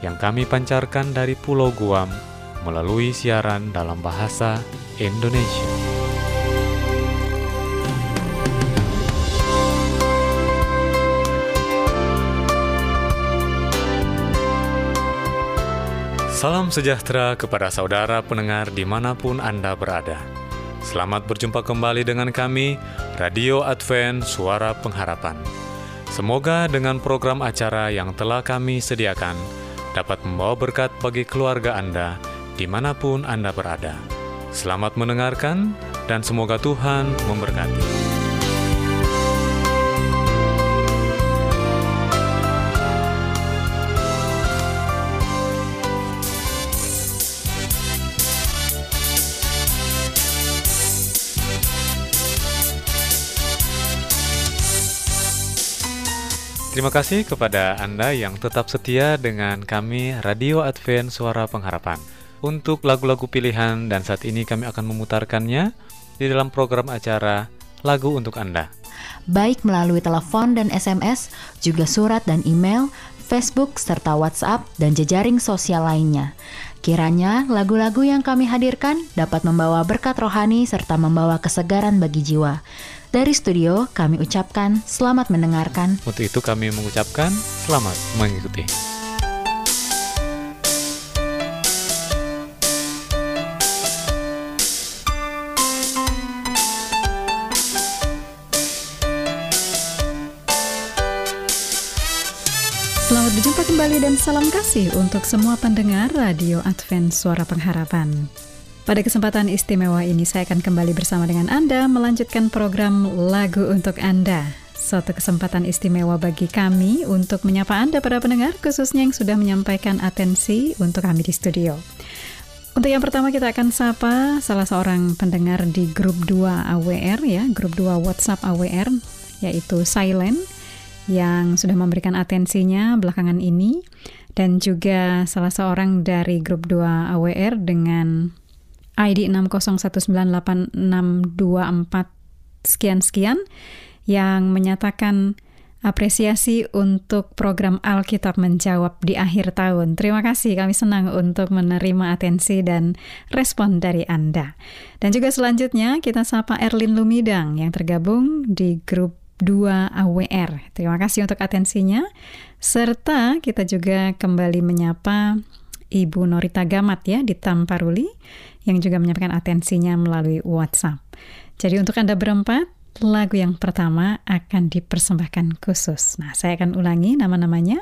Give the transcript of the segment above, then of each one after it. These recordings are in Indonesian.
yang kami pancarkan dari Pulau Guam melalui siaran dalam bahasa Indonesia. Salam sejahtera kepada saudara pendengar di mana pun Anda berada. Selamat berjumpa kembali dengan kami, Radio Advent Suara Pengharapan. Semoga dengan program acara yang telah kami sediakan, dapat membawa berkat bagi keluarga Anda di mana pun Anda berada. Selamat mendengarkan dan semoga Tuhan memberkati. Terima kasih kepada Anda yang tetap setia dengan kami Radio Advent Suara Pengharapan. Untuk lagu-lagu pilihan dan saat ini kami akan memutarkannya di dalam program acara Lagu untuk Anda. Baik melalui telepon dan SMS, juga surat dan email, Facebook, serta WhatsApp, dan jejaring sosial lainnya. Kiranya lagu-lagu yang kami hadirkan dapat membawa berkat rohani serta membawa kesegaran bagi jiwa. Dari studio, kami ucapkan selamat mendengarkan. Untuk itu kami mengucapkan selamat mengikuti. Kembali dan salam kasih untuk semua pendengar Radio Advent Suara Pengharapan. Pada kesempatan istimewa ini saya akan kembali bersama dengan Anda melanjutkan program Lagu untuk Anda. Suatu kesempatan istimewa bagi kami untuk menyapa Anda para pendengar khususnya yang sudah menyampaikan atensi untuk kami di studio. Untuk yang pertama kita akan sapa salah seorang pendengar di grup 2 AWR ya, grup 2 WhatsApp AWR yaitu Silent yang sudah memberikan atensinya belakangan ini dan juga salah seorang dari grup 2 AWR dengan ID 601986244 sekian-sekian yang menyatakan apresiasi untuk program Alkitab Menjawab di akhir tahun. Terima kasih, kami senang untuk menerima atensi dan respon dari Anda. Dan juga selanjutnya kita sapa Erlin Lumidang yang tergabung di grup 2 AWR. Terima kasih untuk atensinya. Serta kita juga kembali menyapa Ibu Norita Gamat ya di Tamparuli yang juga menyampaikan atensinya melalui WhatsApp. Jadi untuk Anda berempat, lagu yang pertama akan dipersembahkan khusus. Nah, saya akan ulangi nama-namanya.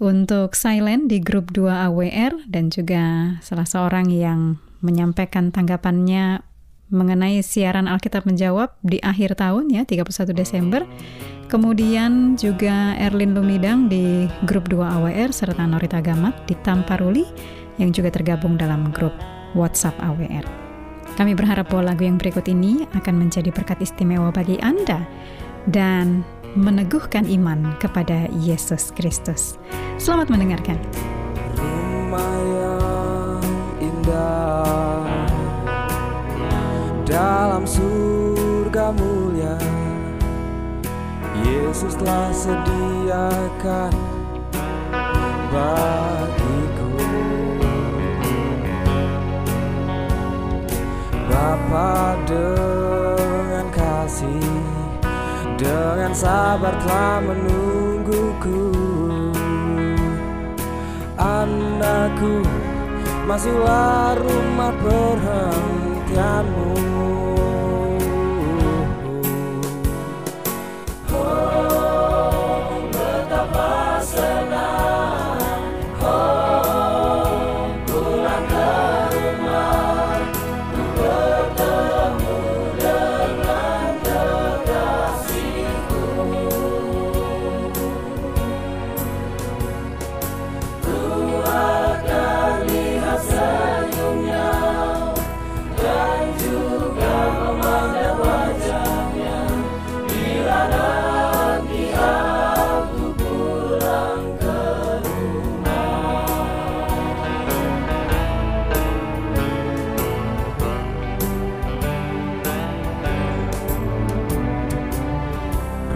Untuk Silent di grup 2 AWR dan juga salah seorang yang menyampaikan tanggapannya mengenai siaran Alkitab menjawab di akhir tahun ya 31 Desember. Kemudian juga Erlin Lumidang di grup 2 AWR serta Norita Gamat di Tamparuli yang juga tergabung dalam grup WhatsApp AWR. Kami berharap bahwa lagu yang berikut ini akan menjadi berkat istimewa bagi Anda dan meneguhkan iman kepada Yesus Kristus. Selamat mendengarkan. Rumah dalam surga mulia. Yesus telah sediakan bagi Bapa dengan kasih Dengan sabar telah menungguku. Anakku Masuklah rumah amor.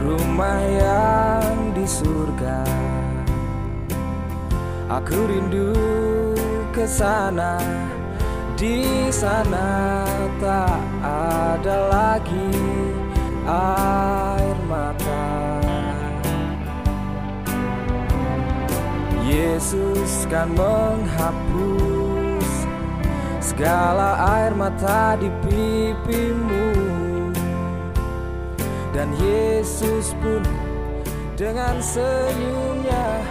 rumah yang di surga. Aku rindu ke sana, di sana tak ada lagi air mata. Yesus kan menghapus segala air mata di pipimu. Dan Yesus pun dengan senyumnya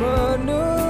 menunggumu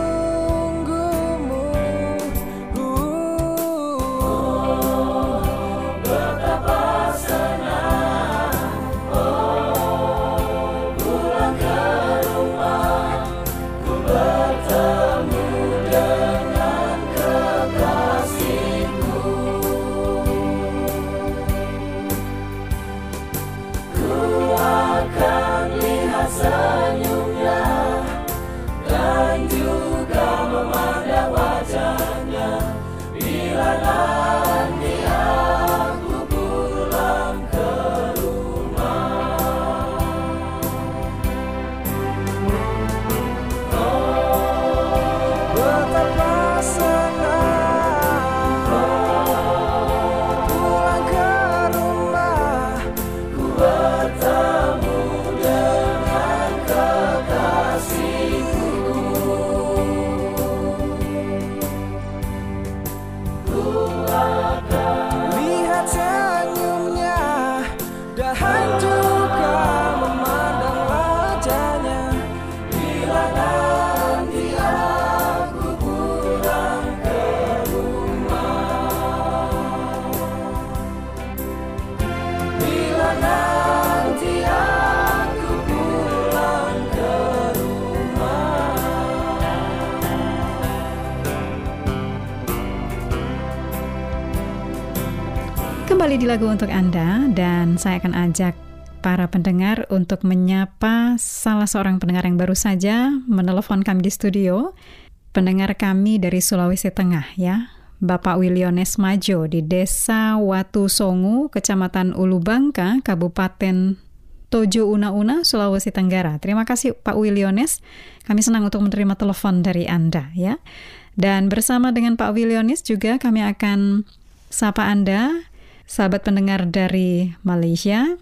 Lagu untuk Anda dan saya akan ajak para pendengar untuk menyapa salah seorang pendengar yang baru saja menelepon kami di studio. Pendengar kami dari Sulawesi Tengah ya. Bapak Wiliones Majo di Desa Watu Songu, Kecamatan Ulubangka, Kabupaten Tojo Una-Una, Sulawesi Tenggara. Terima kasih Pak Wiliones. Kami senang untuk menerima telepon dari Anda ya. Dan bersama dengan Pak Wiliones juga kami akan sapa Anda, sahabat pendengar dari Malaysia.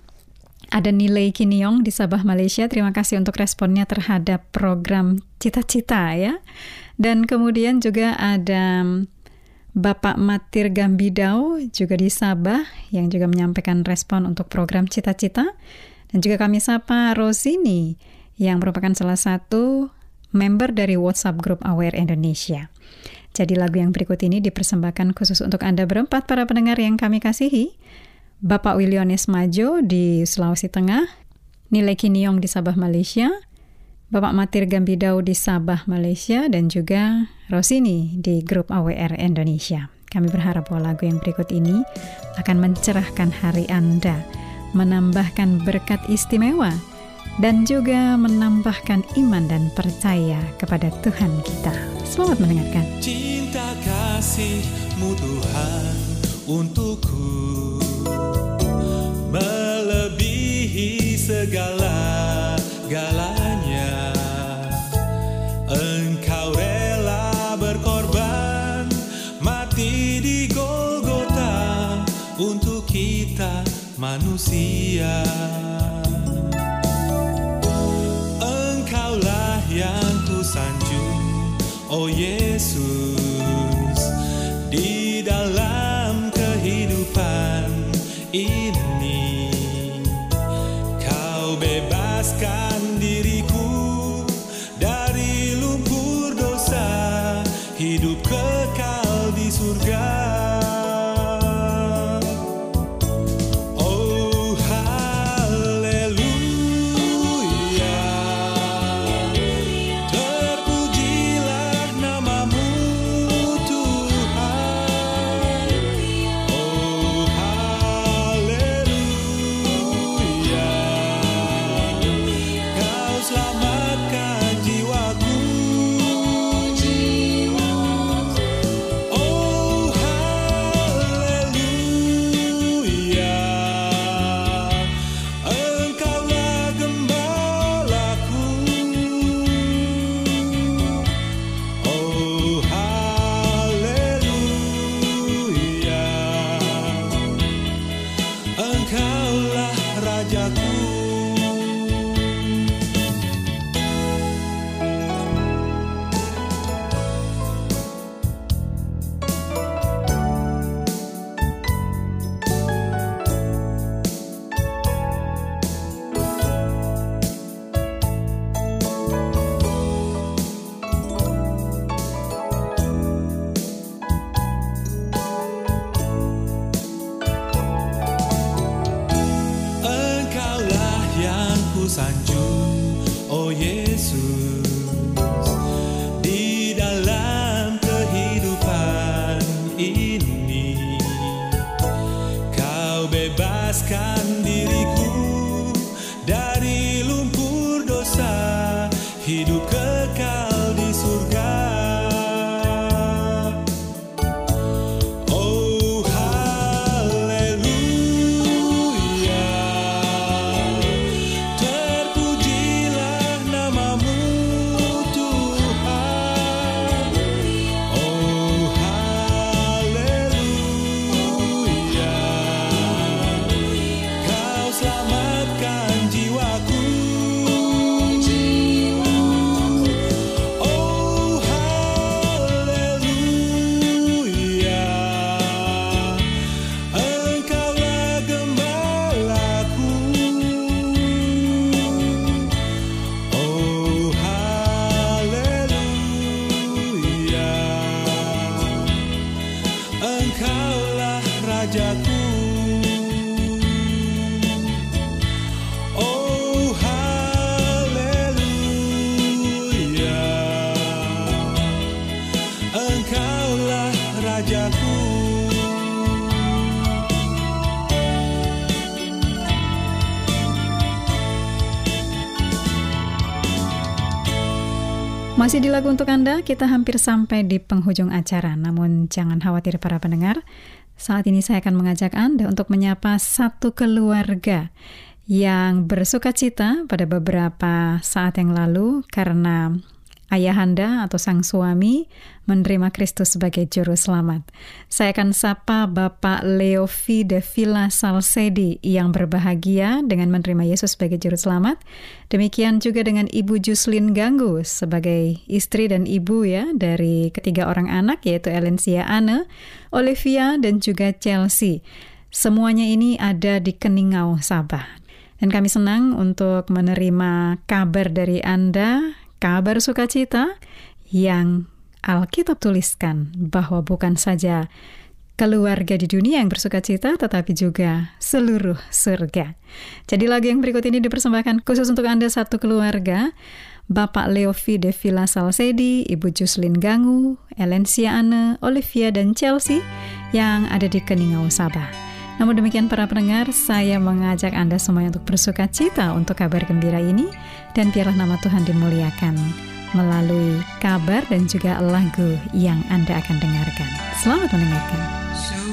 Ada nilai Kiniong di Sabah, Malaysia. Terima kasih untuk responnya terhadap program Cita-Cita ya. Dan kemudian juga ada Bapak Matir Gambidau juga di Sabah yang juga menyampaikan respon untuk program Cita-Cita. Dan juga kami sapa Rosini yang merupakan salah satu member dari WhatsApp Group Aware Indonesia. Jadi lagu yang berikut ini dipersembahkan khusus untuk Anda berempat para pendengar yang kami kasihi. Bapak Wiliones Majo di Sulawesi Tengah, Nilai Kiniong di Sabah, Malaysia, Bapak Matir Gambidau di Sabah, Malaysia, dan juga Rosini di grup AWR Indonesia. Kami berharap bahwa lagu yang berikut ini akan mencerahkan hari Anda, menambahkan berkat istimewa, dan juga menambahkan iman dan percaya kepada Tuhan kita. Selamat mendengarkan. Cinta kasihmu Tuhan untukku yeah. Masih di lagu untuk Anda, kita hampir sampai di penghujung acara. Namun jangan khawatir para pendengar, saat ini saya akan mengajak Anda untuk menyapa satu keluarga yang bersuka cita pada beberapa saat yang lalu karena ayahanda atau sang suami menerima Kristus sebagai juru selamat. Saya akan sapa Bapak Leovi de Villa Salsedi yang berbahagia dengan menerima Yesus sebagai juru selamat. Demikian juga dengan Ibu Juslin Ganggu sebagai istri dan ibu ya dari ketiga orang anak yaitu Elencia Anne, Olivia dan juga Chelsea. Semuanya ini ada di Keningau, Sabah. Dan kami senang untuk menerima kabar dari Anda, kabar sukacita yang Alkitab tuliskan bahwa bukan saja keluarga di dunia yang bersuka cita, tetapi juga seluruh surga. Jadi lagu yang berikut ini dipersembahkan khusus untuk Anda satu keluarga, Bapak Leovi de Villa Salsedi, Ibu Juslin Gangu, Elencia Anne, Olivia, dan Chelsea yang ada di Keningau, Sabah. Namun demikian para pendengar, saya mengajak Anda semuanya untuk bersuka cita untuk kabar gembira ini dan biarlah nama Tuhan dimuliakan melalui kabar dan juga lagu yang Anda akan dengarkan. Selamat mendengarkan.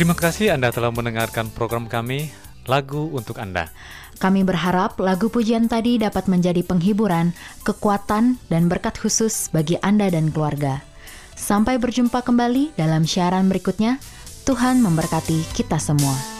Terima kasih Anda telah mendengarkan program kami, Lagu untuk Anda. Kami berharap lagu pujian tadi dapat menjadi penghiburan, kekuatan, dan berkat khusus bagi Anda dan keluarga. Sampai berjumpa kembali dalam siaran berikutnya. Tuhan memberkati kita semua.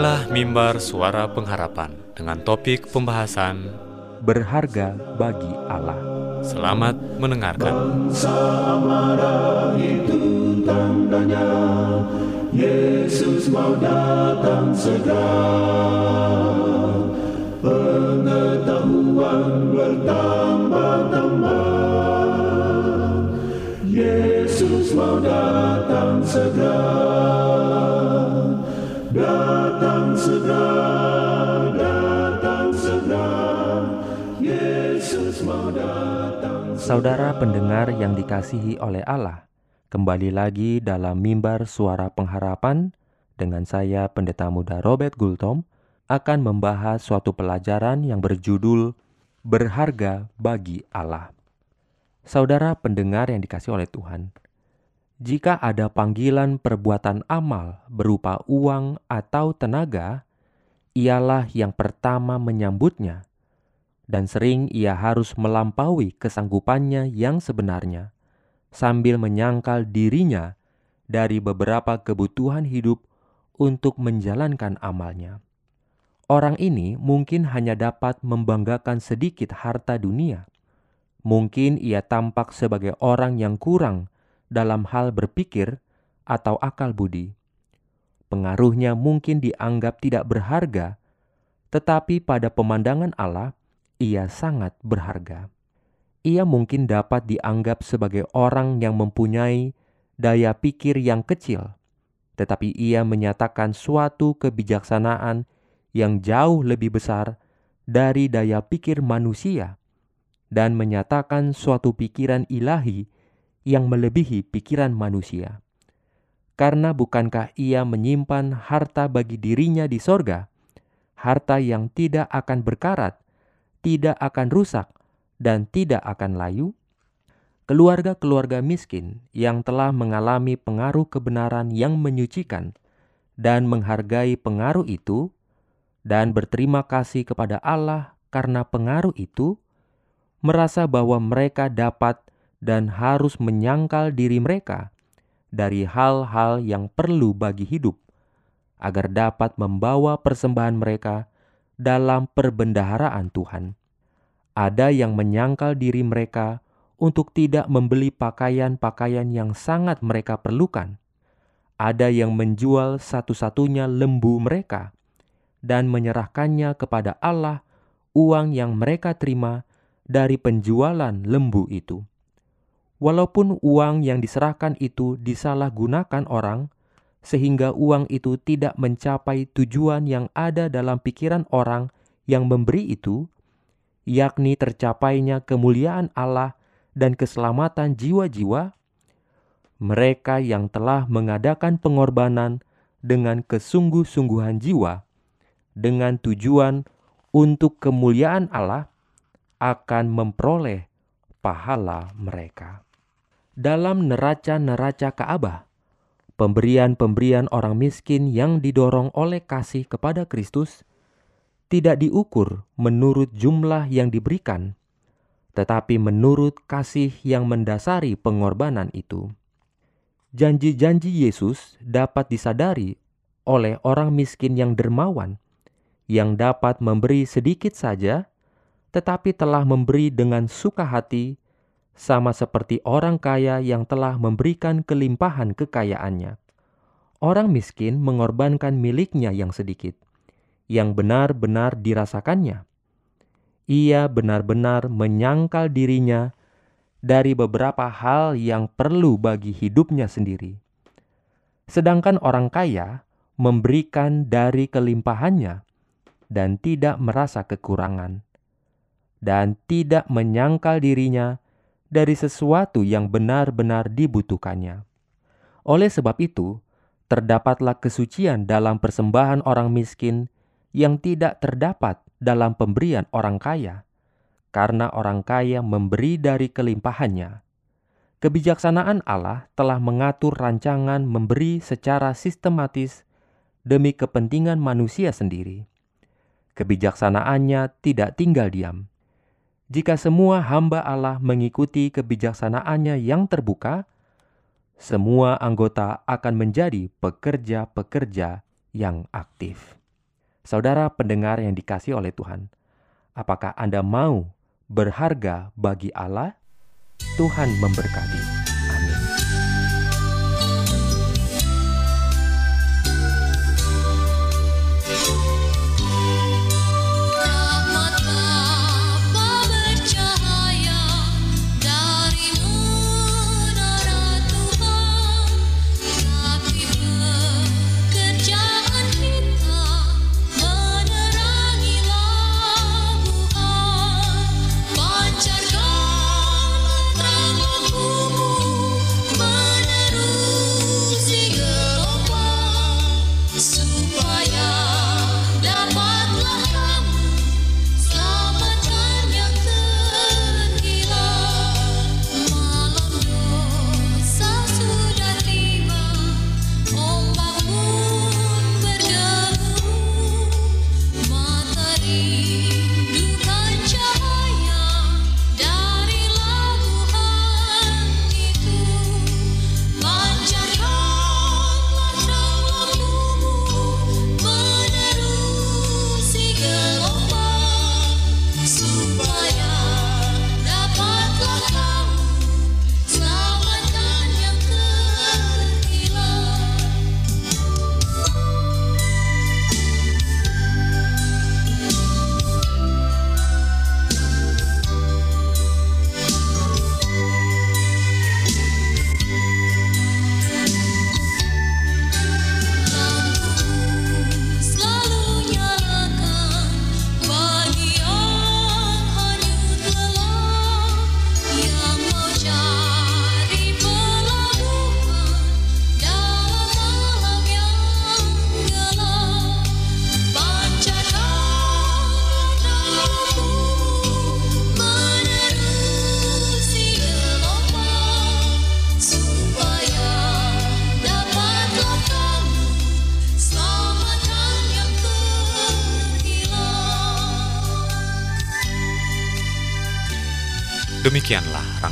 Inilah mimbar suara pengharapan dengan topik pembahasan berharga bagi Allah. Selamat mendengarkan. Bangsa marah itu tandanya Yesus mau datang segera Pengetahuan bertambah-tambah Yesus mau datang segera Datang segera Datang segera Yesus mau datang Saudara pendengar yang dikasihi oleh Allah, kembali lagi dalam mimbar suara pengharapan dengan saya Pendeta Muda Robert Gultom akan membahas suatu pelajaran yang berjudul Berharga bagi Allah. Saudara pendengar yang dikasihi oleh Tuhan, jika ada panggilan perbuatan amal berupa uang atau tenaga, ialah yang pertama menyambutnya dan sering ia harus melampaui kesanggupannya yang sebenarnya, sambil menyangkal dirinya dari beberapa kebutuhan hidup untuk menjalankan amalnya. Orang ini mungkin hanya dapat membanggakan sedikit harta dunia. Mungkin ia tampak sebagai orang yang kurang dalam hal berpikir atau akal budi. Pengaruhnya mungkin dianggap tidak berharga, tetapi pada pemandangan Allah, ia sangat berharga. Ia mungkin dapat dianggap sebagai orang yang mempunyai daya pikir yang kecil, tetapi ia menyatakan suatu kebijaksanaan yang jauh lebih besar dari daya pikir manusia dan menyatakan suatu pikiran ilahi yang melebihi pikiran manusia. Karena bukankah ia menyimpan harta bagi dirinya di sorga, harta yang tidak akan berkarat, tidak akan rusak, dan tidak akan layu? Keluarga-keluarga miskin yang telah mengalami pengaruh kebenaran yang menyucikan dan menghargai pengaruh itu, dan berterima kasih kepada Allah karena pengaruh itu, merasa bahwa mereka dapat dan harus menyangkal diri mereka dari hal-hal yang perlu bagi hidup, agar dapat membawa persembahan mereka dalam perbendaharaan Tuhan. Ada yang menyangkal diri mereka untuk tidak membeli pakaian-pakaian yang sangat mereka perlukan. Ada yang menjual satu-satunya lembu mereka dan menyerahkannya kepada Allah uang yang mereka terima dari penjualan lembu itu. Walaupun uang yang diserahkan itu disalahgunakan orang, sehingga uang itu tidak mencapai tujuan yang ada dalam pikiran orang yang memberi itu, yakni tercapainya kemuliaan Allah dan keselamatan jiwa-jiwa, mereka yang telah mengadakan pengorbanan dengan kesungguh-sungguhan jiwa, dengan tujuan untuk kemuliaan Allah, akan memperoleh pahala mereka dalam neraca-neraca Ka'bah, pemberian-pemberian orang miskin yang didorong oleh kasih kepada Kristus tidak diukur menurut jumlah yang diberikan, tetapi menurut kasih yang mendasari pengorbanan itu. Janji-janji Yesus dapat disadari oleh orang miskin yang dermawan, yang dapat memberi sedikit saja, tetapi telah memberi dengan suka hati sama seperti orang kaya yang telah memberikan kelimpahan kekayaannya. Orang miskin mengorbankan miliknya yang sedikit, yang benar-benar dirasakannya. Ia benar-benar menyangkal dirinya dari beberapa hal yang perlu bagi hidupnya sendiri. Sedangkan orang kaya memberikan dari kelimpahannya dan tidak merasa kekurangan, dan tidak menyangkal dirinya dari sesuatu yang benar-benar dibutuhkannya. Oleh sebab itu, terdapatlah kesucian dalam persembahan orang miskin yang tidak terdapat dalam pemberian orang kaya, karena orang kaya memberi dari kelimpahannya. Kebijaksanaan Allah telah mengatur rancangan memberi secara sistematis demi kepentingan manusia sendiri. Kebijaksanaannya tidak tinggal diam. Jika semua hamba Allah mengikuti kebijaksanaannya yang terbuka, semua anggota akan menjadi pekerja-pekerja yang aktif. Saudara pendengar yang dikasih oleh Tuhan, apakah Anda mau berharga bagi Allah? Tuhan memberkati.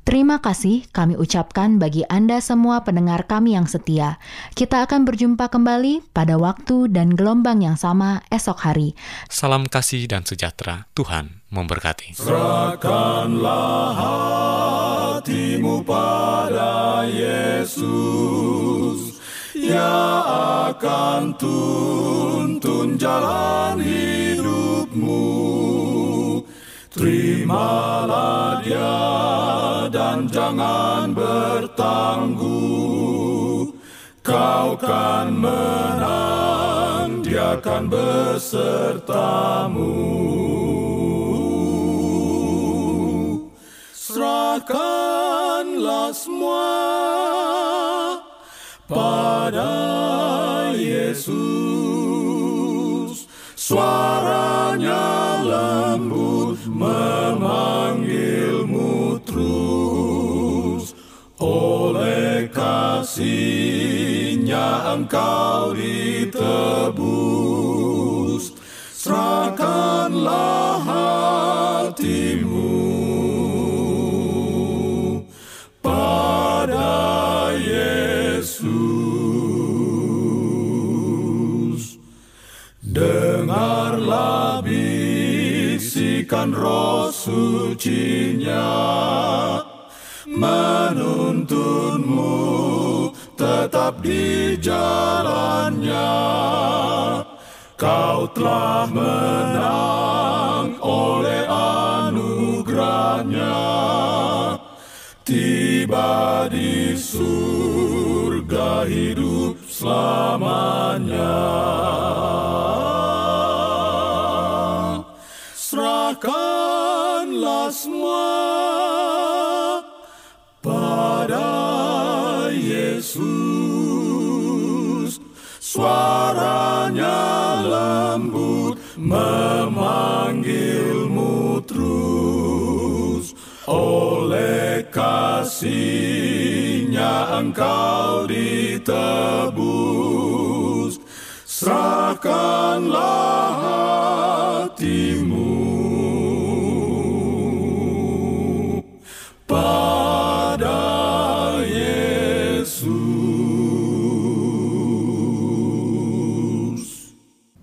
Terima kasih kami ucapkan bagi Anda semua pendengar kami yang setia. Kita akan berjumpa kembali pada waktu dan gelombang yang sama esok hari. Salam kasih dan sejahtera. Tuhan memberkati. Serahkanlah hatimu pada Yesus Ia akan tuntun jalan hidupmu Terimalah dia dan jangan bertangguh Kau kan menang, dia kan besertamu. Serahkanlah semua pada Yesus. Suaranya kasihnya engkau ditebus Serahkanlah hatimu pada Yesus. Dengarlah bisikan roh sucinya menuntunmu tetap di jalannya. Kau telah menang oleh anugerahnya. Tiba di surga hidup selamanya. Serahkanlah semua memanggilmu terus. Oleh kasihnya engkau ditebus. Serahkanlah hatimu